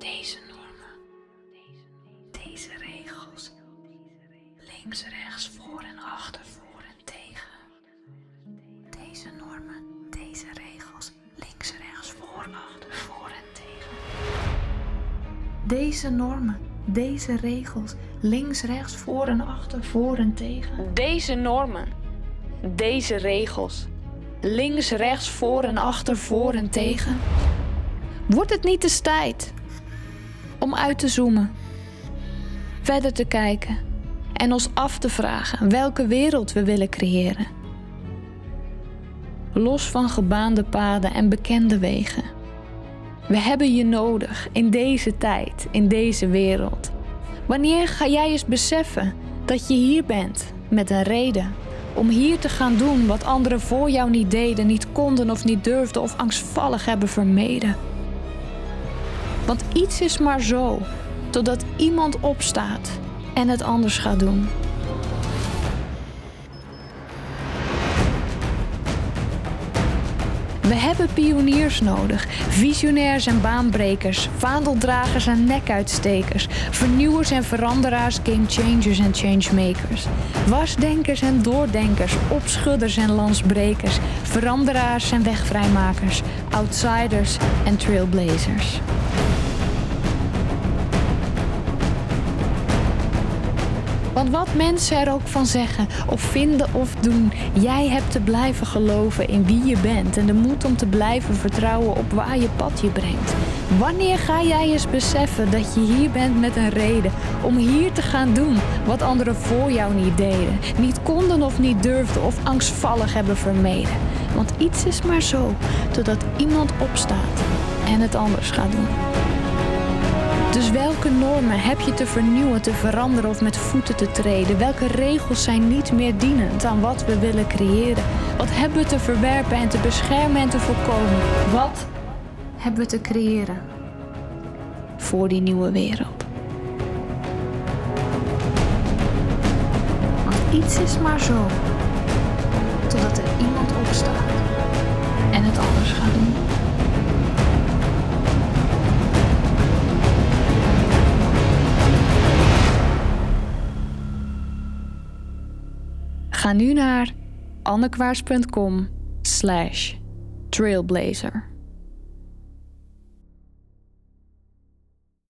Deze normen, deze regels, links, rechts, voor en achter, voor en tegen. Deze normen, deze regels, links, rechts, voor, achter, voor en tegen. Deze normen, deze regels, links, rechts, voor en achter, voor en tegen. Deze normen, deze regels, links, rechts, voor en achter, voor en tegen. Wordt het niet de tijd om uit te zoomen, verder te kijken en ons af te vragen welke wereld we willen creëren? Los van gebaande paden en bekende wegen. We hebben je nodig in deze tijd, in deze wereld. Wanneer ga jij eens beseffen dat je hier bent met een reden om hier te gaan doen wat anderen voor jou niet deden, niet konden of niet durfden of angstvallig hebben vermeden? Want iets is maar zo, totdat iemand opstaat en het anders gaat doen. We hebben pioniers nodig, visionairs en baanbrekers, vaandeldragers en nekuitstekers, vernieuwers en veranderaars, gamechangers en changemakers, wasdenkers en doordenkers, opschudders en lansbrekers, veranderaars en wegvrijmakers, outsiders en trailblazers. Want wat mensen er ook van zeggen, of vinden of doen, jij hebt te blijven geloven in wie je bent en de moed om te blijven vertrouwen op waar je pad je brengt. Wanneer ga jij eens beseffen dat je hier bent met een reden om hier te gaan doen wat anderen voor jou niet deden, niet konden of niet durfden of angstvallig hebben vermeden? Want iets is maar zo, totdat iemand opstaat en het anders gaat doen. Dus welke normen heb je te vernieuwen, te veranderen of met voeten te treden? Welke regels zijn niet meer dienend aan wat we willen creëren? Wat hebben we te verwerpen en te beschermen en te voorkomen? Wat hebben we te creëren voor die nieuwe wereld? Want iets is maar zo, totdat er Ga nu naar annekwaars.com slash trailblazer.